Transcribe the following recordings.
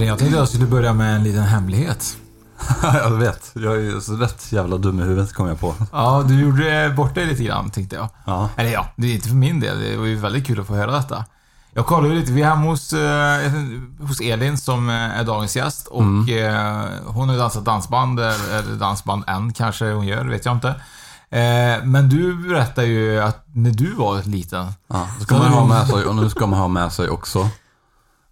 Martin, jag tänkte att jag skulle börja med en liten hemlighet. jag vet. Jag är så rätt jävla dum i huvudet kom jag på. Ja, du gjorde bort dig lite grann, tänkte jag. Ja. Eller ja, det är inte för min del. Det var ju väldigt kul att få höra detta. Jag kollade lite, vi är hemma hos, eh, hos Elin som eh, är dagens gäst och eh, hon har dansat dansband, eller dansband än kanske hon gör, vet jag inte. Eh, men du berättade ju att när du var liten, Ja, ska man ha med sig, och nu ska man ha med sig också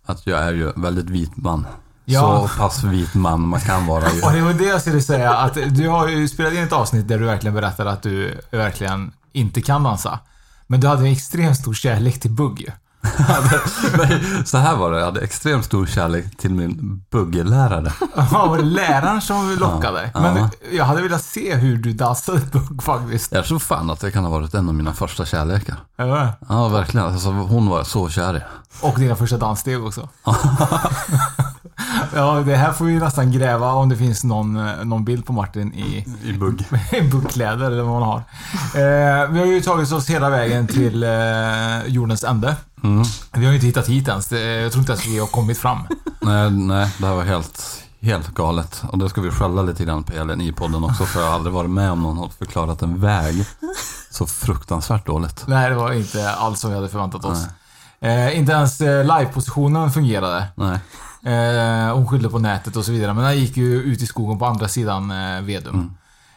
att jag är ju väldigt vit man. Ja. Så pass vit man man kan vara ju. och det var det jag skulle säga, att du har ju spelat in ett avsnitt där du verkligen berättade att du verkligen inte kan dansa. Men du hade en extremt stor kärlek till bugg Nej, så här var det, jag hade extremt stor kärlek till min buggelärare. Ja, var det läraren som lockade? Ja. Men Ja. jag hade velat se hur du dansade bugg faktiskt. Jag tror fan att det kan ha varit en av mina första kärlekar. Ja. Ja, verkligen. Alltså, hon var så kär i. Och dina första danssteg också. ja, det här får vi nästan gräva om det finns någon, eh, någon bild på Martin i, I bugg. i buggkläder eller vad man har. Eh, vi har ju tagit oss hela vägen till eh, jordens ände. Mm. Vi har ju inte hittat hit ens. Det, jag tror inte ens vi har kommit fram. Nej, nej, det här var helt, helt galet. Och det ska vi skälla lite grann på Elin i podden också, för jag har aldrig varit med om någon har förklarat en väg så fruktansvärt dåligt. Nej, det var inte alls som vi hade förväntat oss. Eh, inte ens eh, livepositionen fungerade. Nej. Eh, hon skyllde på nätet och så vidare. Men den gick ju ut i skogen på andra sidan eh, Vedum.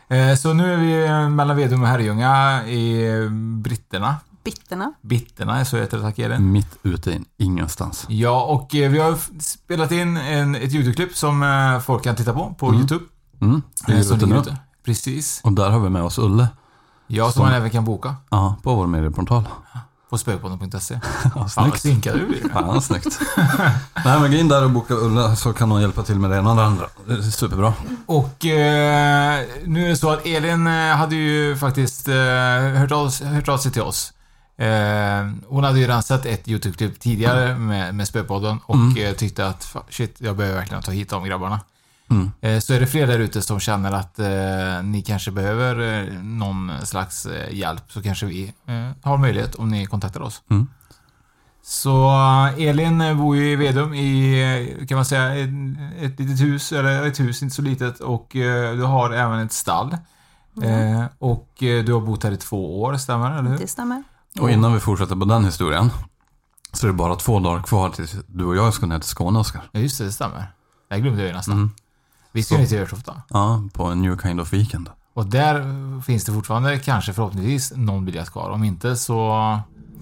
Eh, så nu är vi eh, mellan Vedum och Herrljunga i Britterna. Bitterna. Bitterna, så heter det, tack Elin. Mitt ute i ingenstans. Ja, och eh, vi har spelat in en, ett YouTube-klipp som eh, folk kan titta på, på YouTube. Mm, det är ute nu. ute. Precis. Och där har vi med oss Ulle. Ja, som Som- man även kan boka Ja, på vår medieportal. På spökpodden.se. Fan vad snyggt. synkad du blir. Fan, snyggt. Nej, men gå in där och boka Ulle så kan hon hjälpa till med det ena och det andra. Det är superbra. Och eh, nu är det så att Elin eh, hade ju faktiskt eh, hört, av, hört av sig till oss. Eh, hon hade ju redan sett ett YouTube-klipp tidigare med, med Spöpodden och eh, tyckte att shit, jag behöver verkligen ta hit de grabbarna. Mm. Eh, så är det fler där ute som känner att eh, ni kanske behöver eh, någon slags eh, hjälp så kanske vi eh, har möjlighet om ni kontaktar oss. Mm. Så eh, Elin bor ju i Vedum i, kan man säga, ett, ett litet hus, eller ett hus, inte så litet. Och eh, du har även ett stall. Eh, och du har bott här i två år, stämmer eller hur? Det stämmer. Och innan vi fortsätter på den historien så är det bara två dagar kvar tills du och jag ska ner till Skåne, Oskar. Ja, just det, det stämmer. Det glömde jag ju nästan. Mm. Vi ska till Örsofta. Ja, på en New Kind of Weekend. Och där finns det fortfarande, kanske förhoppningsvis, någon biljett kvar. Om inte så,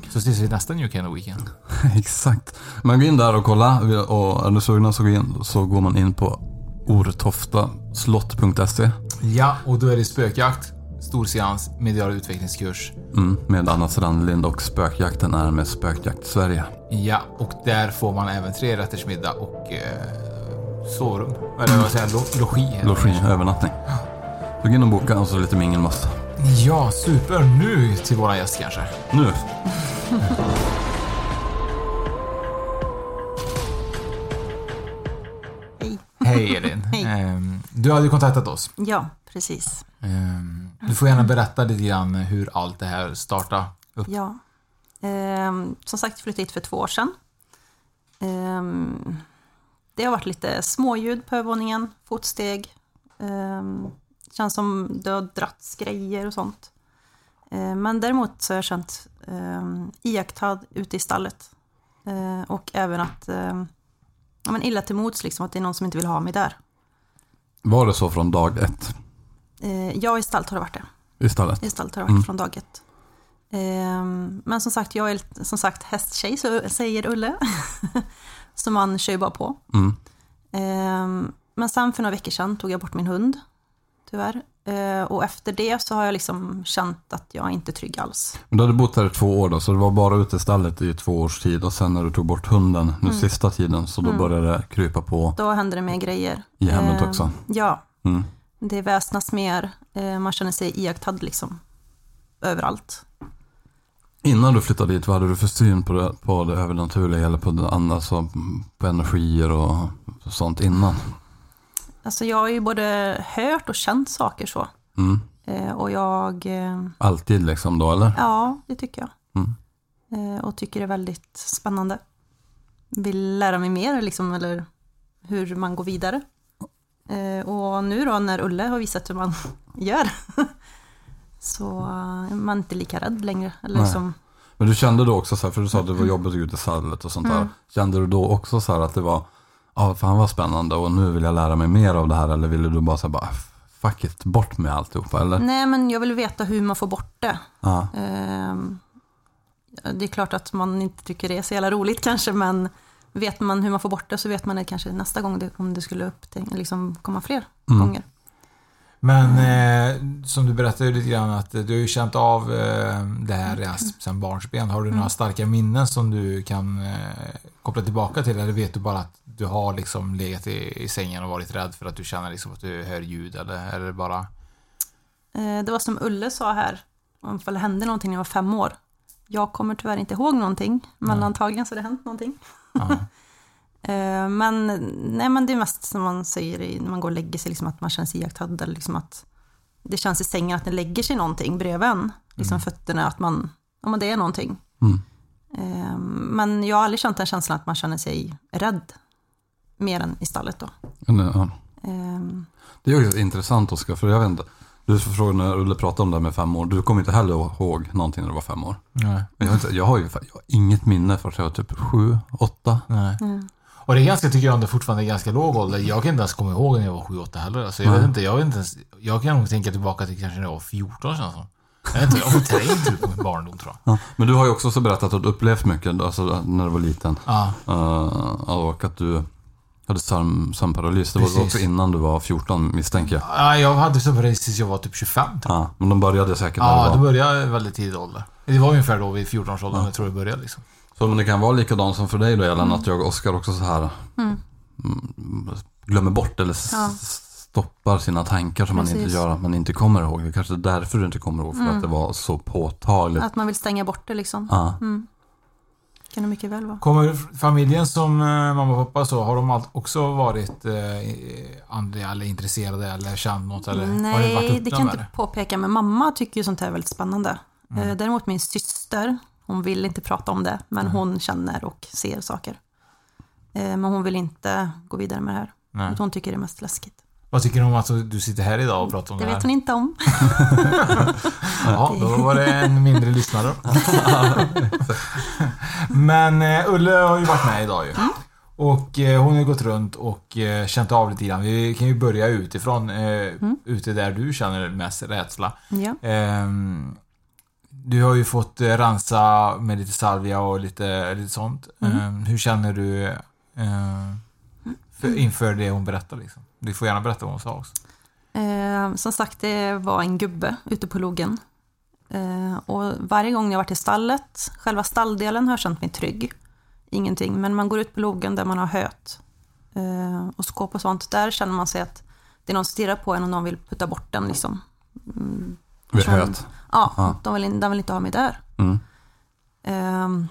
så ses vi nästa New Kind of Weekend. Exakt. Men gå in där och kolla. Och är du sugna så, gå in, så går man in på ortoftaslott.se Ja, och då är det spökjakt, storseans, medial utvecklingskurs. mm, med Anna Strandlind och Spökjakten är med Spökjakt Sverige. Ja, och där får man även tre rätters middag och eh, sovrum. Eller vad säger jag? Lo- Logi. Logi, övernattning. Gå in och boka och så lite mingelmust. Ja, super. Nu till våra gäst kanske. Nu. Hej. Hej Elin. Hej. Ehm, Du hade ju kontaktat oss. Ja, precis. Ehm, Du får gärna berätta lite grann hur allt det här startade upp. Ja. Ehm, som sagt, jag flyttade hit för två år sedan. Ehm, det har varit lite småljud på övervåningen, fotsteg. Ehm, känns som det har dragits grejer och sånt. Ehm, men däremot så har jag känt um, iakttagd ute i stallet. Ehm, och även att, um, ja men illa till mods liksom, att det är någon som inte vill ha mig där. Var det så från dag ett Ehm, ja, i stallet har det varit det. i stallet? I stallet har det varit Mm. från dag ett. Ehm, men som sagt, jag är som sagt hästtjej, så säger Ulle. så man kör ju bara på. Mm. Ehm, men sen för några veckor sedan tog jag bort min hund, tyvärr. Ehm, och efter det så har jag liksom känt att jag inte är trygg alls. Men du hade bott här i två år då, så det var bara ute i stallet i två års tid och sen när du tog bort hunden nu Mm. sista tiden så då Mm. började det krypa på Då händer det mer grejer. i hemmet Ehm, också. Ja, Mm. det väsnas mer. Ehm, man känner sig iakttagd liksom. Överallt. Innan du flyttade dit, vad hade du för syn på det, på det övernaturliga eller på, det, alltså, på energier och sånt innan? Alltså jag har ju både hört och känt saker så. Mm. Ehm, och jag... ehm, Alltid liksom då, eller? Ja, det tycker jag. Mm. Eh, och tycker det är väldigt spännande. Vill lära mig mer, liksom, eller hur man går vidare. Eh, och nu då när Ulle har visat hur man gör, så är man inte lika rädd längre. Eller Nej. Men du kände då också så här, för du sa att det var jobbigt att gå ut i stallet och sånt där. Mm. Kände du då också så här att det var, ja fan vad spännande och nu vill jag lära mig mer av det här eller ville du bara så här, bara, fuck it, bort med alltihopa eller? nej, men jag vill veta hur man får bort det. Ehm, det är klart att man inte tycker det är så jävla roligt kanske, men vet man hur man får bort det så vet man det kanske nästa gång det, om det skulle upp, liksom komma fler Mm. gånger. Men eh, som du berättade lite grann att du har ju känt av eh, det här redan sedan barnsben. Har du några starka minnen som du kan eh, koppla tillbaka till? Eller vet du bara att du har liksom legat i, i sängen och varit rädd för att du känner liksom att du hör ljud? Eller är det bara... Eh, Det var som Ulle sa här, om det hände någonting när jag var fem år. Jag kommer tyvärr inte ihåg någonting, men antagligen så har det hänt någonting. Eh, Men, nej, men det är mest som man säger när man går och lägger sig, liksom att man känner sig iakttagd. Eller liksom att det känns i sängen att det lägger sig någonting bredvid en. Liksom Mm. fötterna, att man, ja men det är någonting. Mm. Eh, Men jag har aldrig känt den känslan att man känner sig rädd. Mer än i stallet då. Ja. Eh, Det är ju intressant Oskar, för jag vet inte. Du frågade när Ulle pratade om det här med fem år. Du kommer inte heller ihåg någonting när du var fem år. Nej. Men jag, har inte, jag har ju jag har inget minne för att jag var typ sju, åtta. Nej. mm. Och det är ganska, tycker jag, ändå fortfarande ganska låg ålder. Jag kan inte ens komma ihåg när jag var 7-8 heller. Alltså, jag, vet inte, jag, vet inte ens, jag kan nog tänka tillbaka till kanske när jag var 14 känns det. Jag vet inte, jag har förträngt typ min barndom tror jag. Ja. Men du har ju också så berättat att du upplevt mycket alltså, när du var liten. Ja. Eh, och att du hade sömn, sömnparalys. Det var också innan du var 14 misstänker jag. Ja, jag hade precis tills jag var typ 25. Typ. Ja, men de började säkert Ja, var... började väldigt tidig ålder. Det var ungefär då vid 14-årsåldern jag tror det började liksom. Så men det kan vara likadant som för dig då Ellen, att jag och Oskar också så här Mm. mm, glömmer bort eller Ja. stoppar sina tankar som man inte gör, att man inte kommer ihåg. Det är kanske är därför du inte kommer ihåg, för Mm. att det var så påtagligt. Att man vill stänga bort det liksom. Ja. Mm. Kan det mycket väl vara. Kommer familjen som eh, mamma och pappa så, har de också varit eh, andliga eller intresserade eller känt något? Eller har ni varit Nej, öppna det kan jag inte påpeka, men mamma tycker ju sånt här är väldigt spännande. Eh, Däremot min syster, hon vill inte prata om det, men hon känner och ser saker. Eh, Men hon vill inte gå vidare med det här. Nej. Hon tycker det är mest läskigt. Vad tycker du om att du sitter här idag och pratar om Det det, vet här? hon inte om. Ja, då var det en mindre lyssnare. Men eh, Ulle har ju varit med idag ju. Mm. Och eh, hon har gått runt och känt av lite grann. Vi kan ju börja utifrån, Mm. ute där du känner mest rädsla. Ja. Du har ju fått eh, rensa med lite salvia och lite, lite sånt. Mm. Ehm, hur känner du eh, för, inför det hon berättar liksom? Du får gärna berätta vad hon sa också. Eh, som sagt, det var en gubbe ute på logen. Eh, och varje gång jag varit i stallet, själva stalldelen har jag känt mig trygg. Ingenting, men man går ut på logen där man har höet eh, och skåp och sånt. Där känner man sig att det är någon som stirrar på en och någon vill putta bort den liksom. Mm, Vid höet. Ja, Ja. De, vill, de vill inte ha mig där. Mm. Ehm,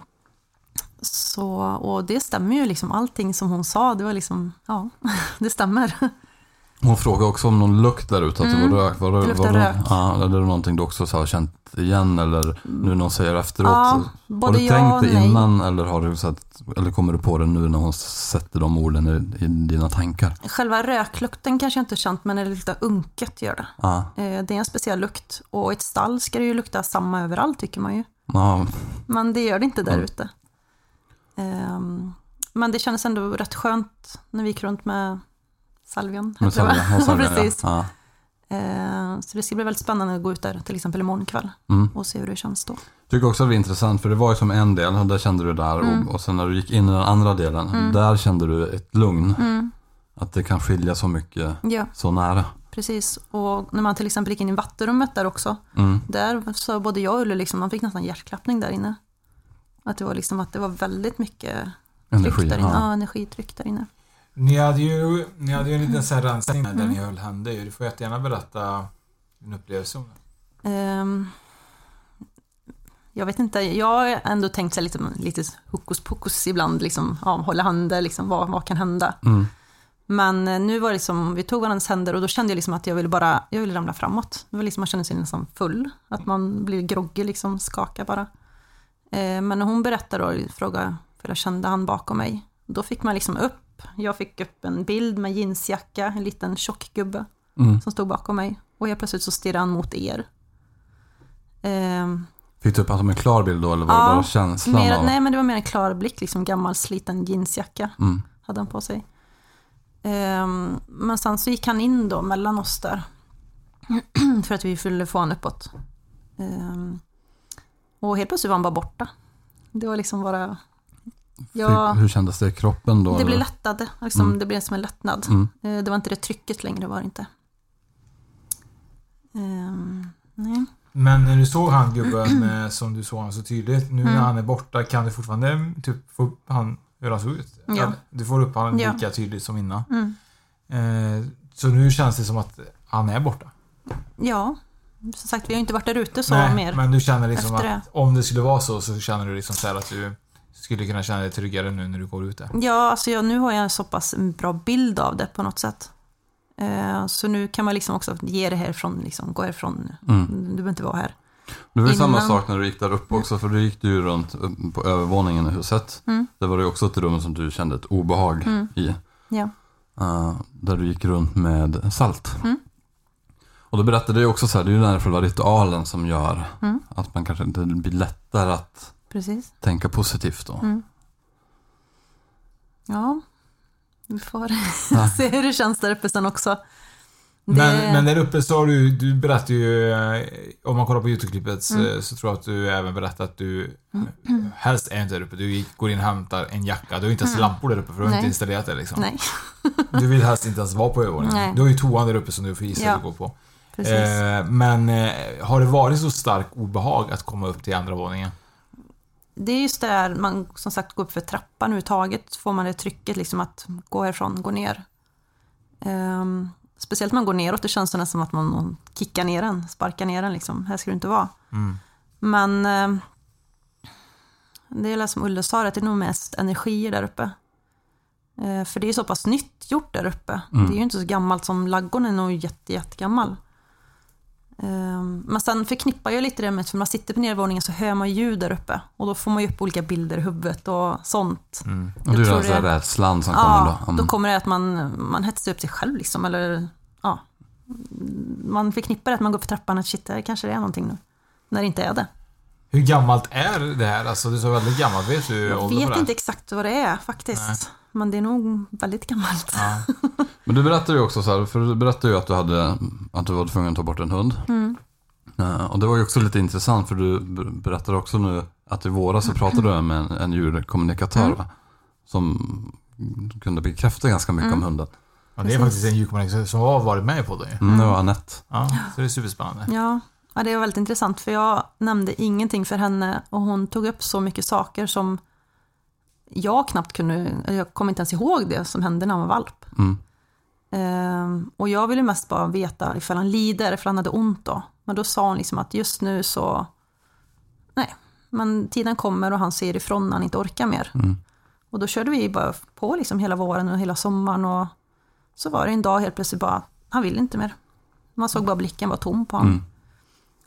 Så, och det stämmer ju liksom, allting som hon sa, det var liksom, ja, det stämmer. Hon frågade också om någon lukt där ute, att det Mm. var rök. Var det, Det var det, rök. Ja, är det någonting du också så har känt igen eller nu när hon säger efteråt? Ja, har du tänkt det innan eller, har du så att, eller kommer du på det nu när hon sätter de orden i, i dina tankar? Själva röklukten kanske jag inte känt, men när det luktar unket gör det. Ja, Eh, Det är en speciell lukt. Och i ett stall ska det ju lukta samma överallt tycker man ju. ja, Men det gör det inte där Mm. ute. Ehm, Men det kändes ändå rätt skönt när vi gick runt med salvian. med heter det, va? salvia. och salvia, Precis. Ja. Ehm, Så det ska bli väldigt spännande att gå ut där till exempel imorgon kväll Mm. och se hur det känns då. tycker också att det var intressant för det var ju som en del och där kände du där Mm. och, och sen när du gick in i den andra delen, Mm. där kände du ett lugn. Mm. Att det kan skilja så mycket Ja, så nära. precis. Och när man till exempel gick in i vattenrummet där också, Mm. där sa både jag och Ulle, liksom, man fick nästan hjärtklappning där inne. Att det var, liksom, att det var väldigt mycket Energi, tryck där inne. ja. Ja, energitryck där inne. Ni hade ju, ni hade ju en liten så här rensning där Mm. ni höll hände ju. Du får jättegärna berätta din upplevelse om det. Ehm, jag vet inte, jag har ändå tänkt sig lite, lite hokus pokus ibland, liksom, ja, hålla händer, liksom, vad, vad kan hända? Mm. Men eh, nu var det liksom, vi tog varandras händer och då kände jag liksom att jag ville bara, jag ville ramla framåt. Det var liksom, man kände sig nästan full, att man blir groggy, liksom skaka bara. Eh, men när hon berättade och frågade, för jag kände han bakom mig, då fick man liksom upp, jag fick upp en bild med jeansjacka, en liten tjock gubbe Mm. som stod bakom mig. Och helt plötsligt så stirrade han mot er. Ehm, Fick du upp honom en klar bild då eller var det Ja, bara känslan mer, av? nej men det var mer en klar blick, liksom gammal sliten jeansjacka Mm. hade han på sig. Ehm, men sen så gick han in då mellan oss där. för att vi skulle få honom uppåt. Ehm, och helt plötsligt var han bara borta. Det var liksom bara... Ja, Hur kändes det i kroppen då? det blev eller? lättade. Liksom, Mm. Det blev som en lättnad. Mm. Eh, Det var inte det trycket längre, var det inte. Ehm, nej. Men när du såg han gubben som du såg honom så tydligt, nu när Mm. han är borta, kan du fortfarande typ få upp han, hur han såg ut? Ja. Du får upp han Ja. lika tydligt som innan. Mm. Eh, så nu känns det som att han är borta. Ja, som sagt vi har ju inte varit där ute så Nej, mer. men du känner liksom att om det skulle vara så, så känner du liksom så här att du skulle kunna känna dig tryggare nu när du går ut där. Ja, alltså jag, nu har jag en så pass en bra bild av det på något sätt. Eh, så nu kan man liksom också ge det härifrån, liksom, gå härifrån. Mm. Du behöver inte vara här. Det var ju samma Innan- sak när du gick där uppe också, för du gick du ju runt på övervåningen i huset. Mm. Det var ju också ett rum som du kände ett obehag Mm. i. Ja. Uh, där du gick runt med salt. Mm. Och då berättade jag också så här, det är ju den här själva ritualen som gör Mm. att man kanske det blir lättare att Precis. tänka positivt då. Mm. Ja, vi får se hur det känns där uppe sen också. Det- Men, men där uppe så har du, du berättar ju, eh, om man kollar på YouTube-klippet så, Mm. så tror jag att du även berättar att du eh, helst är inte där uppe. Du gick- går in och hämtar en jacka. Du har inte ens Mm. lampor där uppe för du har Nej. inte installerat det liksom. Nej, Du vill helst inte ens vara på övervåningen. Du har ju toan där uppe som du får gissa Ja. att gå på. precis. Eh, men eh, har det varit så stark obehag att komma upp till andra våningen? Det är just där man som sagt går upp för trappan överhuvudtaget, får man det trycket liksom att gå härifrån, gå ner. Ehm, speciellt när man går neråt, det känns det nästan som att man kickar ner den, sparkar ner den liksom. Här ska du inte vara. Mm. Men ehm, det är som Ulle sa, att det är nog mest energier där uppe. Eh, för det är så pass nytt gjort där uppe. Mm. Det är ju inte så gammalt som laggorn är nog jätte, jättegammal. Ehm, Men sen förknippar jag lite det med att för man sitter på nedervåningen så hör man ljud där uppe. Och då får man ju upp olika bilder i huvudet och sånt. Mm. Och det är det- rädslan som kommer Ja, då. då Mm. kommer det att man, man hetsar upp sig själv liksom. Eller ja, man förknippar det att man går för trappan att shit, det kanske det är någonting nu. När det inte är det. Hur gammalt är det här? Alltså det är så väldigt gammalt. Vet du Jag på vet det? inte exakt vad det är faktiskt. Nej. Men det är nog väldigt gammalt. Ja. Men du berättade ju också så här, för du berättade ju att du, hade, att du var tvungen att ta bort en hund. Mm. Eh, Och det var ju också lite intressant för du ber- berättade också nu att i våras så pratade du med en, en djurkommunikatör Mm. som kunde bekräfta ganska mycket Mm. om hunden. Ja, det är Precis. faktiskt en djurkommunikatör som har varit med podden ju. Mm. Det var Anette. Ja, så det är superspännande. Ja, ja, det var väldigt intressant för jag nämnde ingenting för henne och hon tog upp så mycket saker som jag knappt kunde, jag kommer inte ens ihåg det som hände när han var valp. Mm. Ehm, och jag ville mest bara veta ifall han lider, ifall han hade ont då. Men då sa hon liksom att just nu så, nej, Men tiden kommer och han ser ifrån när han inte orkar mer. Mm. Och då körde vi bara på liksom hela våren och hela sommaren. Och så var det en dag helt plötsligt bara, han vill inte mer. Man såg bara blicken var tom på honom. Mm.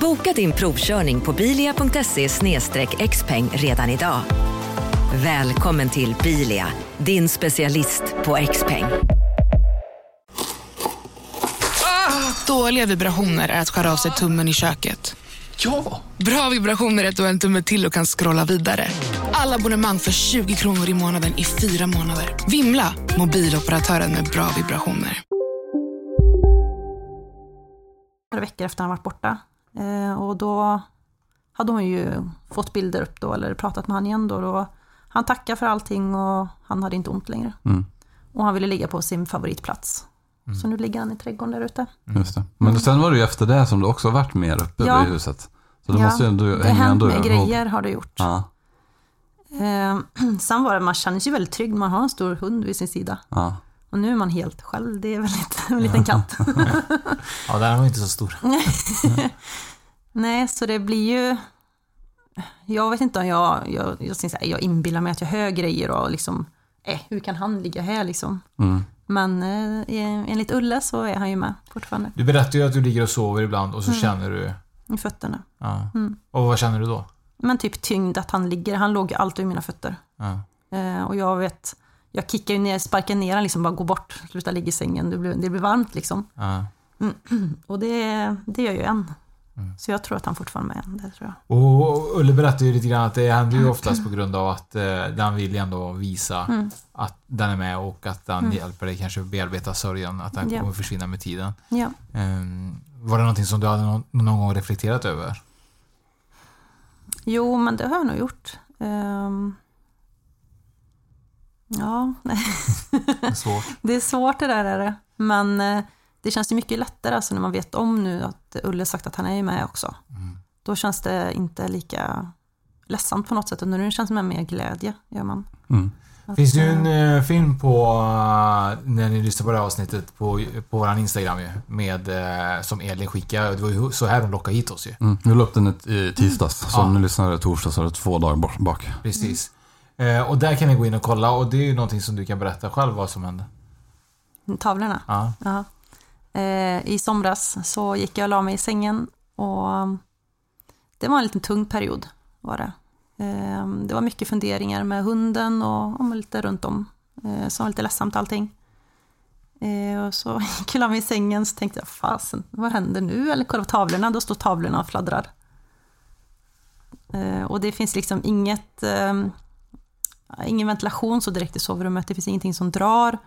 Boka din provkörning på bilia.se xpeng redan idag. Välkommen till Bilia, din specialist på XPeng. Dåliga vibrationer är att skära av sig tummen i köket. Ja! Bra vibrationer är att du har en tumme till och kan scrolla vidare. Alla abonnemang för 20 kronor i månaden i fyra månader. Vimla! Mobiloperatören med bra vibrationer. några veckor efter han varit borta. Eh, och då hade hon ju fått bilder upp då, eller pratat med han igen då. då han tackade för allting och han hade inte ont längre. Mm. Och han ville ligga på sin favoritplats. Så nu ligger han i trädgården där ute. Just det. Men sen var det ju efter det som du också varit mer uppe Ja. vid huset. Så det Ja, måste ju ändå det hänga ändå med ihop. grejer har det gjort. Ja, Eh, sen var det, man känner sig väldigt trygg, man har en stor hund vid sin sida. ja. Och nu är man helt själv, det är väl lite, en liten katt. Ja, den var inte så stor. Nej, så det blir ju... Jag vet inte om jag, jag, jag, här, jag inbillar mig att jag hör grejer och liksom, eh, hur kan han ligga här liksom? Mm. Men eh, enligt Ulle så är han ju med fortfarande, Du berättar ju att du ligger och sover ibland och så Mm. känner du... i fötterna. Ja. Mm. Och vad känner du då? Men typ tyngd att han ligger, han låg alltid vid mina fötter. Ja. Eh, och jag vet, jag kickar ju ner, sparkar ner han liksom, bara gå bort, sluta ligga i sängen, det blir, det blir varmt liksom. Ja. Och det, det gör ju en. Mm. Så jag tror att han fortfarande är en, det tror jag. Och Ulle berättade ju lite grann att det händer ju oftast på grund av att eh, den vill ändå visa Mm. att den är med och att den Mm. hjälper dig kanske bearbeta sörjan, att den Ja. kommer försvinna med tiden. Ja. Ehm, var det någonting som du hade någon, någon gång reflekterat över? Jo, men det har jag nog gjort. Ehm, ja, nej. Det är svårt. det är svårt det där är det. Men eh, det känns ju mycket lättare alltså när man vet om nu att Ulle sagt att han är ju med också. Då känns det inte lika ledsamt på något sätt. Och nu känns det med mer glädje, gör man. Mm. Att, Finns det ju en eh, film på, eh, när ni lyssnar på det här avsnittet, på, på vår Instagram ju, med, eh, som Elin skickade. Det var ju så här de lockade hit oss ju. Mm. Vi la upp den i- tisdags, så Ja. om ni lyssnar torsdag så är det två dagar bak. Precis. Eh, och där kan ni gå in och kolla och det är ju någonting som du kan berätta själv vad som hände. Tavlorna? Ja. Ja. Eh, I somras så gick jag och la mig i sängen och mm, det var en liten tung period. Var det. Eh, det var mycket funderingar med hunden och om lite runt om. Eh, så var lite ledsamt allting. Eh, och så gick jag och la mig i sängen så tänkte jag, fasen, vad händer nu? Eller kolla på tavlorna, då står tavlorna och fladdrar. Eh, och det finns liksom inget, eh, ingen ventilation så direkt i sovrummet, det finns ingenting som drar.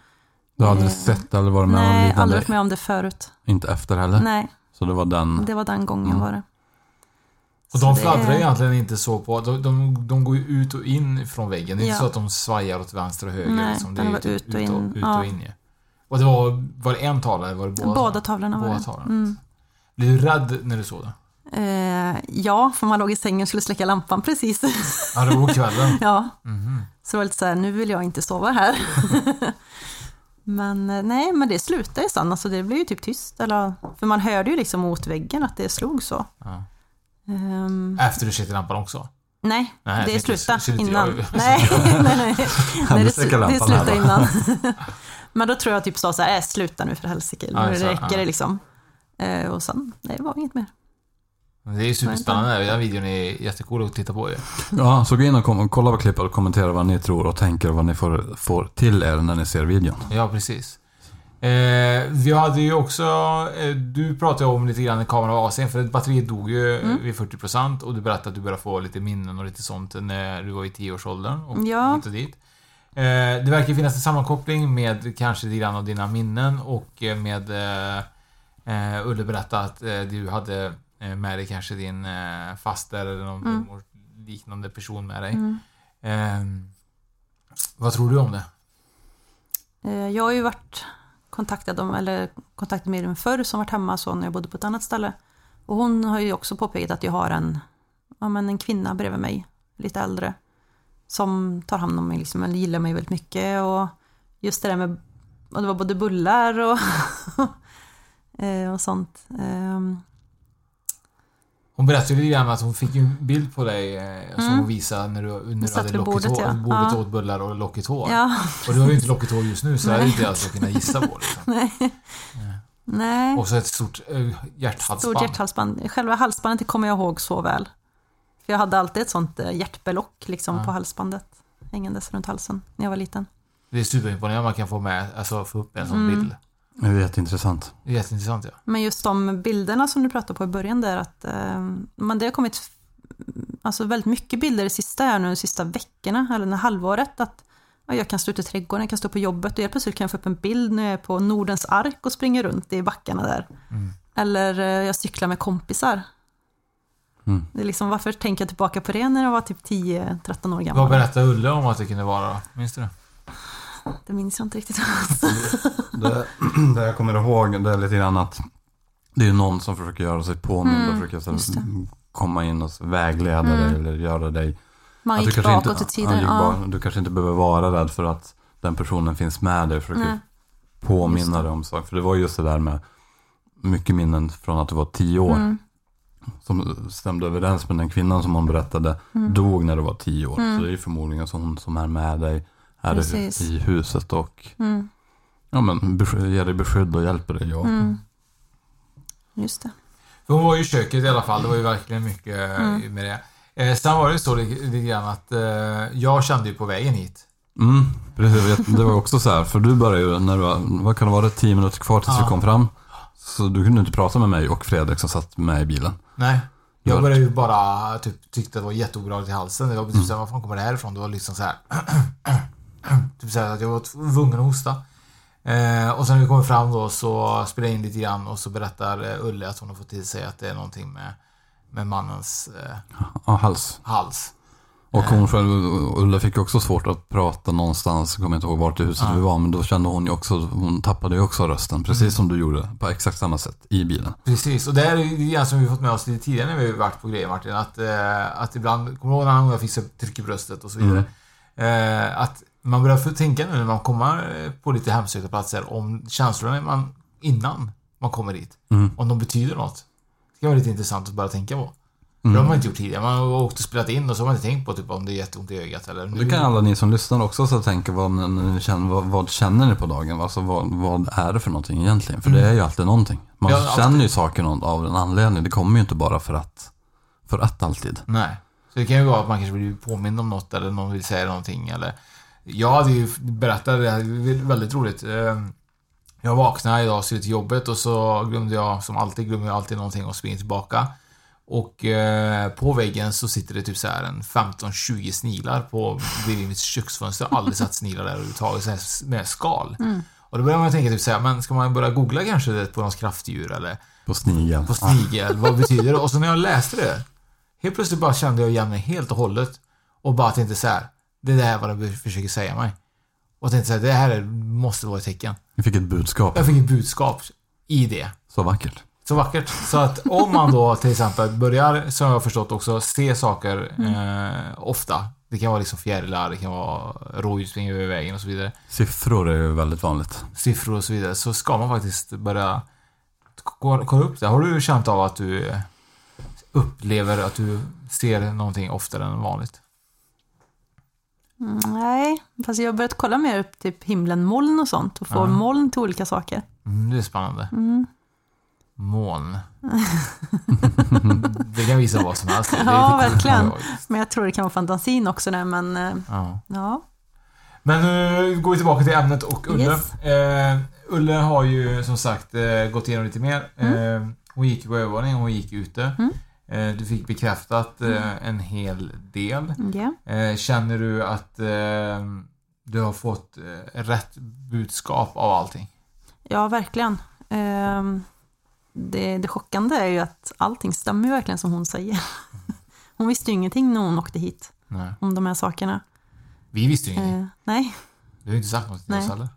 Du har aldrig sett eller varit med om Nej, liknande? aldrig varit med om det förut. Inte efter heller? Nej. Så det var den... Det var den gången Mm. var det. Och de det fladdrar är- egentligen inte så på... De, de, de går ju ut och in från väggen. Det är Ja. inte så att de svajar åt vänster och höger. Nej, liksom. Det ju var typ ut och in. ut Ja. och in ju. Och det var, var det en tavla eller var det båda? Båda tavlorna var Båda det. tavlorna. Mm. Blev du rädd när du såg det? Eh, ja, för man låg i sängen och skulle släcka lampan precis. Ja, det var kvällen? ja. Mhm. Så det var lite så här, nu vill jag inte sova här. men eh, nej, men det slutade ju sen, alltså det blev ju typ tyst. Eller, för man hörde ju liksom mot väggen att det slog så. Ja. Ehm, Efter du släckte lampan också? nej, Nej, det slutade innan. jag- nej, nej, nej. Nej det, det slutade innan. men då tror jag typ sa så här, äh, sluta nu för helsike, nu räcker ja. det liksom. Eh, och sen, nej det var inget mer. Det är ju superspännande. Den videon är jättecool att titta på ju. Ja, så gå in och kom, kolla på klippet och kommentera vad ni tror och tänker och vad ni får, får till er när ni ser videon. Ja, precis. Eh, vi hade ju också... Eh, du pratade om lite grann i kameran av AC'n, för batteriet dog ju Mm. vid 40% och du berättade att du började få lite minnen och lite sånt när du var i 10-årsåldern och Ja. hit och dit. Eh, det verkar finnas en sammankoppling med kanske lite grann av dina minnen och eh, med eh, eh, Ulle berättade att eh, du hade eh, med dig kanske din eh, faster eller någon Mm. liknande person med dig. Mm. Eh, vad tror du om det? Eh, Jag har ju varit kontaktad om, eller kontaktat med dem förr som varit hemma så när jag bodde på ett annat ställe. Och hon har ju också påpekat att jag har en, ja, men en kvinna bredvid mig, lite äldre, som tar hand om mig, liksom, eller gillar mig väldigt mycket. Och just det där med, och det var både bullar och, eh, och sånt. Hon berättade lite grann att hon fick en bild på dig eh, som Mm. hon visade när du, när du hade vid lockigt bordet, hår, ja. bordet Ja. åt bullar och lockigt hår. Ja. Och du har ju inte lockigt hår just nu så Nej. inte alls att kunna gissa på. Liksom. Nej. Nej. Och så ett stort äh, hjärthalsband. Stort hjärthalsband. Själva halsbandet det kommer jag ihåg så väl. För jag hade alltid ett sånt eh, hjärtbelock liksom Ja. på halsbandet. Hängandes runt halsen när jag var liten. Det är superimponerande man kan få med, alltså få upp en sån Mm. bild. Det är jätteintressant. Det är jätteintressant ja. Men just de bilderna som du pratade på i början där, att eh, men det har kommit alltså väldigt mycket bilder det sista här nu, de sista veckorna, eller det halvåret, att ja, jag kan stå ute i trädgården, jag kan stå på jobbet och helt plötsligt kan jag få upp en bild när jag är på Nordens ark och springer runt i backarna där. Mm. Eller eh, jag cyklar med kompisar. Mm. Det är liksom, varför tänker jag tillbaka på det när jag var typ 10-13 år gammal? Vad berättade Ulle om att det kunde vara då? Minns du det? Det minns jag inte riktigt. Det, det jag kommer ihåg, det är lite grann att det är någon som försöker göra sig påmind och Mm, försöker så komma in och vägleda Mm. dig eller göra dig... Man gick kanske inte- bakåt i tiden, ja, Du kanske inte behöver vara rädd för att den personen finns med dig och försöker Nej. Påminna dig om saker. För det var just det där med mycket minnen från att du var tio år. Mm. Som stämde överens med den kvinnan som hon berättade Mm. dog när du var tio år. Mm. Så det är förmodligen så hon som är med dig här Precis. i huset och Mm. ja, men, ger dig beskydd och hjälper dig. Och, Mm. Just det. För hon var ju i köket i alla fall. Det var ju verkligen mycket eh, Mm. med det. Eh, sen var det ju så lite lite grann att eh, jag kände ju på vägen hit. Mm, precis. Det var också så här, för du började ju när du var, vad kan det vara, tio minuter kvar tills Ja. vi kom fram. Så du kunde inte prata med mig och Fredrik som satt med i bilen. Nej. Jag var- började ju bara typ, tyckte det var jätteobehagligt i halsen. Jag var typ Mm. såhär, var fan kommer det här ifrån? Det var liksom så här. typ såhär att jag var tvungen att hosta. Eh, och sen när vi kommer fram då så spelar jag in lite grann och så berättar eh, Ulle att hon har fått till sig att det är någonting med, med mannens eh, hals. hals. Och hon själv, Ulla fick ju också svårt att prata någonstans, jag kommer inte ihåg vart i huset Ja. vi var, men då kände hon ju också, hon tappade ju också rösten, precis Mm. som du gjorde, på exakt samma sätt i bilen. Precis, och det är ju det som vi fått med oss lite tidigare när vi varit på grejer Martin, att, eh, att ibland, kommer du ihåg när han fick tryck i bröstet och så vidare? Eh, att man börjar tänka nu när man kommer eh, på lite hemsökta platser om känslorna man, innan man kommer dit. Mm. Om de betyder något. Det kan vara lite intressant att bara tänka på. Mm. Det har man inte gjort tidigare. Man har åkt och spelat in och så har man inte tänkt på typ om det är jätteont i ögat eller... Det kan alla ni som lyssnar också så tänka, vad, vad, vad känner ni på dagen? Alltså, vad, vad är det för någonting egentligen? För det är ju alltid någonting. Man Mm. Ja, alltid. känner ju saker av en anledning, det kommer ju inte bara för att, för att alltid. Nej. Så det kan ju vara att man kanske blir påmind om något eller någon vill säga någonting eller... Jag hade ju berättat det här, väldigt roligt. Eh, Jag vaknade idag och skulle till jobbet och så glömde jag, som alltid, glömmer jag alltid någonting och springer tillbaka. Och eh, på väggen så sitter det typ så här en 15-20 sniglar på bredvid mitt köksfönster. Jag har aldrig sett sniglar där överhuvudtaget, så här med skal. Mm. Och då börjar man tänka typ så här, men ska man börja googla kanske det på något kraftdjur eller På snigel. på snigel, vad betyder det? Och så när jag läste det, helt plötsligt bara kände jag igen mig helt och hållet. Och bara tänkte så här, det där är vad det försöker säga mig. Och tänkte så här, det här är- måste vara ett tecken. Vi fick ett budskap. Jag fick ett budskap i det. Så vackert. Så vackert. Så att om man då till exempel börjar, som jag har förstått också, se saker eh, ofta. Det kan vara liksom fjärilar, det kan vara rådjur springer över vägen och så vidare. Siffror är ju väldigt vanligt. Siffror och så vidare. Så ska man faktiskt börja ko- kolla upp det. Har du känt av att du upplever att du ser någonting oftare än vanligt? Nej, fast jag har börjat kolla mer upp typ himlen, moln och sånt och få Ja. moln till olika saker. Mm, det är spännande. Mm. Moln. det kan visa vad som helst. Ja, verkligen. Men jag tror det kan vara fantasin också där, men eh, Ja. ja. Men nu går vi tillbaka till ämnet och Ulle. Yes. Eh, Ulle har ju som sagt eh, gått igenom lite mer. Mm. Eh, hon gick på övervåning, hon gick ute. Mm. Eh, du fick bekräftat eh, Mm. en hel del. Eh, känner du att eh, du har fått rätt budskap av allting? Ja, verkligen. Ehm, Det, det chockande är ju att allting stämmer verkligen som hon säger. Hon visste ju ingenting när hon åkte hit Nej. om de här sakerna. Vi visste ju ingenting. Nej. Du har ju inte sagt något till Nej. oss heller.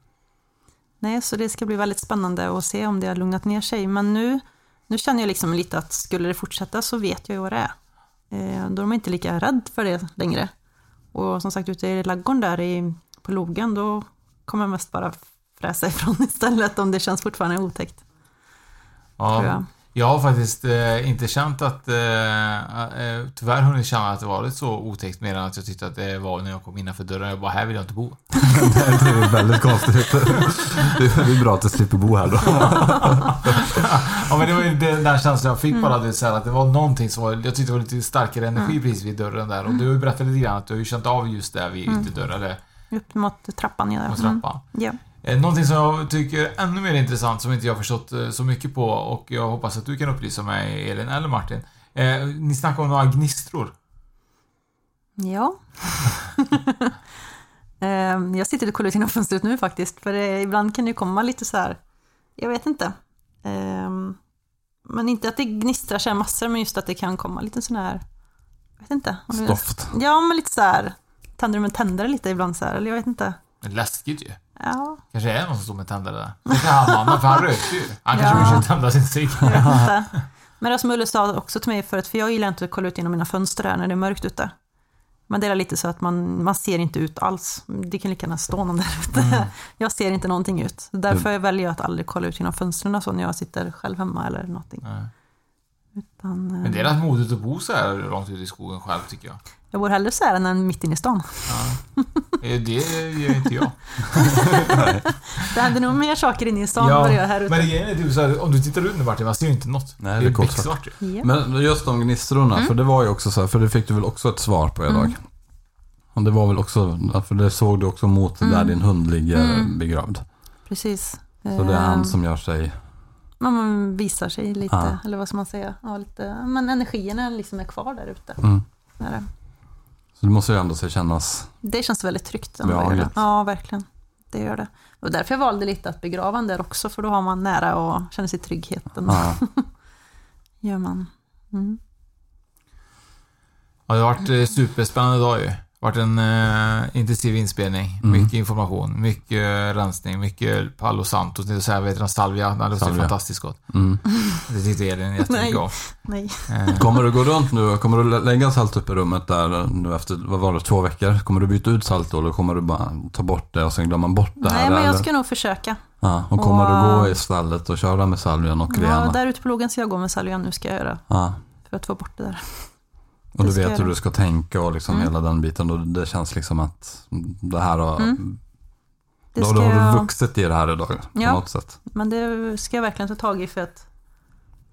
nej, så det ska bli väldigt spännande att se om det har lugnat ner sig. Men nu, nu känner jag liksom lite att skulle det fortsätta så vet jag ju vad det är. Eh, då är man inte lika rädd för det längre. Och som sagt, ute i laggården där i, på logen, då kommer jag mest bara fräsa ifrån istället om det känns fortfarande otäckt. Ja, jag. har faktiskt eh, inte känt att... Eh, eh, tyvärr hunnit känna att det varit så otäckt mer än att jag tyckte att det var när jag kom innanför dörren. Jag bara, här vill jag inte bo. det är väldigt konstigt. Det är bra att du slipper bo här då. ja, men det var ju den där känslan jag fick Mm. bara. Det, så här, att det var någonting som var... Jag tyckte det var lite starkare energi precis vid dörren där. Och du berättade lite grann att du har ju känt av just det vid Mm. ytterdörren. Eller Upp mot trappan, ja. mot Mm. trappan. Ja. Eh, Någonting som jag tycker är ännu mer intressant som inte jag förstått eh, så mycket på och jag hoppas att du kan upplysa mig, Elin eller Martin. Eh, ni snackar om några gnistror. Ja. Ehm, jag sitter och kollar ut genom fönstret nu faktiskt, för det, ibland kan det ju komma lite så här, jag vet inte. Ehm, men inte att det gnistrar här massor, men just att det kan komma lite sån här, jag vet inte. Stoft. Ja, men lite så här, tänder du med tändare lite ibland så här, eller jag vet inte. Läskigt ju. Ja, Kanske är någon som står med tändare där. Kanske är han mannen, för han rökte ju. Han kanske Ja. vill tända sin cigg. Men det som Ulle sa också till mig förut, för jag gillar inte att kolla ut genom mina fönster där när det är mörkt ute. Men det är lite så att man, man ser inte ut alls. Det kan lika gärna stå någon där ute. Mm. Jag ser inte någonting ut. Därför väljer jag att aldrig kolla ut genom fönstren så när jag sitter själv hemma eller någonting. Nej. Utan, eh, Men det är rätt modigt att bo så här långt ute i skogen själv tycker jag. Jag bor hellre så här än mitt inne i stan. Eh, Det gör inte jag. Det händer nog mer saker inne i stan än vad det gör här ute. men grejen är typ så här, om du tittar ut nu Martin, man ser ju inte något. Nej, det det är becksvart ju. Ja. Men just de gnistrorna, Mm. för det var ju också så här, för det fick du väl också ett svar på idag? Mm. Och det var väl också, för det såg du också mot där Mm. din hund ligger Mm. begravd. Precis. Så det är han Ehm, som gör sig... Man man visar sig lite, Ja. eller vad ska man säga? Ja, lite, men energierna liksom är kvar där ute. Mm. Så det måste ju ändå kännas... Det känns väldigt tryggt. ändå. Ja, verkligen. Det gör det. Och därför jag valde lite att begrava den där också, för då har man nära och känner sig tryggheten. Ja. gör man. Mm. Ja, det har varit eh, superspännande dag ju. Varit en eh, intensiv inspelning. Mm. Mycket information, mycket rensning, mycket Palo Santo. Det är så här, vet du, salvia. Den Salvia. fantastiskt gott. Mm. Det tyckte Elin jättemycket om. Nej. Eh, Kommer du gå runt nu? Kommer du lä- lägga salt upp i rummet där nu efter, vad var det, två veckor? Kommer du byta ut salt då eller kommer du bara ta bort det och sen glömma bort det här? Nej, men jag eller? ska nog försöka. Ja, och kommer Och- du gå i stallet och köra med salvian och Ja, rena? där ute på logen ska jag gå med salvian nu ska jag göra. Ja. För att få bort det där. Och du vet hur du ska tänka och liksom Mm. hela den biten. Och det känns liksom att det här har... Mm. Det Då, då har jag- du vuxit i det här idag på Ja. något sätt. Men det ska jag verkligen ta tag i för att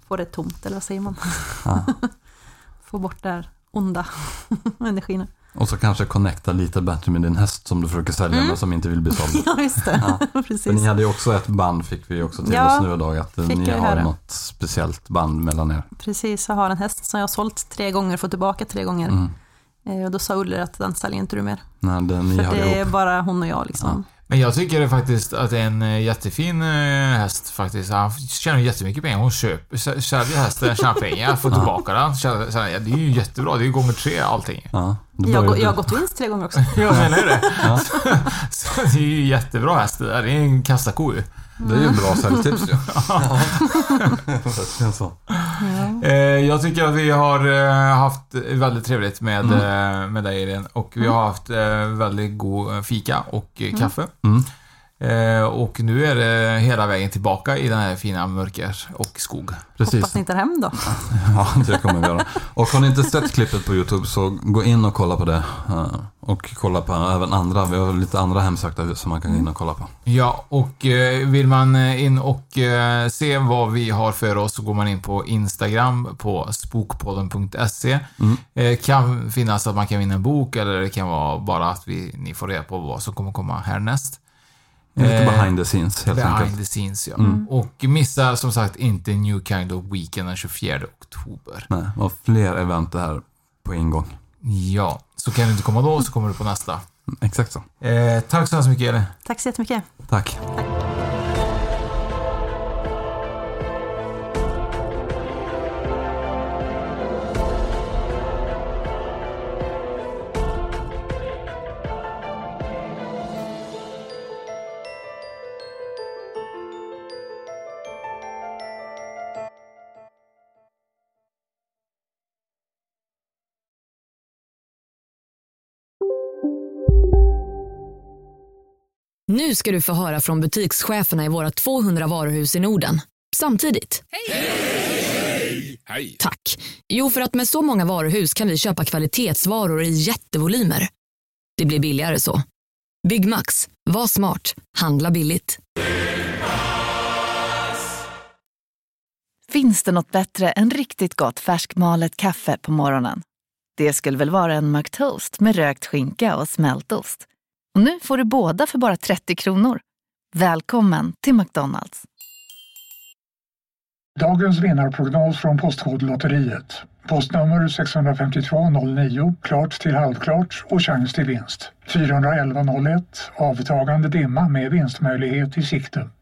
få det tomt, eller vad säger man? Ja. få bort det här onda energin. Och så kanske connecta lite bättre med din häst som du försöker sälja Mm. men som inte vill bli såld. Ja, just det. För Precis. ni hade ju också ett band fick vi också till Ja, oss nu idag. Att ni har höra. något speciellt band mellan er. Precis, jag har en häst som jag har sålt tre gånger och fått tillbaka tre gånger. Mm. Eh, Och då sa Ulle att den säljer inte du mer. Nej, det, ni För det är ihop. bara hon och jag liksom. Men jag tycker det faktiskt att det är en eh, jättefin eh, häst faktiskt. Han tjänar jättemycket pengar. Hon köper, sä- säljer hästen, tjänar pengar, får tillbaka den. Tjänar, ja, det är ju jättebra. Det är ju gånger tre allting. Ja, Jag, jag har gått vinst tre gånger också. Jag menar ju det. Så det är ju jättebra häst det där. Det är en kassako ju. Det är ju bra säljtips ju. Verkligen så. Eh, Jag tycker att vi har eh, haft väldigt trevligt med, Mm. eh, med dig Elin. Och vi har haft väldigt god fika och Mm. kaffe. Mm. Eh, Och nu är det hela vägen tillbaka i den här fina mörker och skog. Precis. Hoppas ni hittar hem då. Ja, det kommer vi göra. Och har ni inte sett klippet på YouTube så gå in och kolla på det. eh, Och kolla på även andra. Vi har lite andra hemsökta som man kan gå in och kolla på. Ja, och eh, vill man in och se vad vi har för oss så går man in på Instagram på spokpodden.se. Mm. Eh, kan finnas att man kan vinna en bok eller det kan vara bara att vi, ni får reda på vad som kommer komma härnäst. Lite Eh, behind the scenes helt behind enkelt. the scenes, ja. Mm. Och missa som sagt inte New Kind of Weekend den 24 oktober. Nej, och fler event här på en gång. Ja, så kan du inte komma då så kommer du på nästa. Exakt så. Eh, tack så hemskt mycket Elin. Tack så jättemycket. Tack. Nu ska du få höra från butikscheferna i våra 200 varuhus i Norden. Samtidigt. Hej! Tack. Jo, för att med så många varuhus kan vi köpa kvalitetsvaror i jättevolymer. Det blir billigare så. Byggmax. Var smart. Handla billigt. Finns det något bättre än riktigt gott färskmalet kaffe på morgonen? Det skulle väl vara en McToast med rökt skinka och smältost. Och nu får du båda för bara 30 kronor. Välkommen till McDonalds. Dagens vinnarprognos från Postkodlotteriet. Postnummer 65209, klart till halvklart och chans till vinst. 41101, avtagande dimma med vinstmöjlighet i sikte.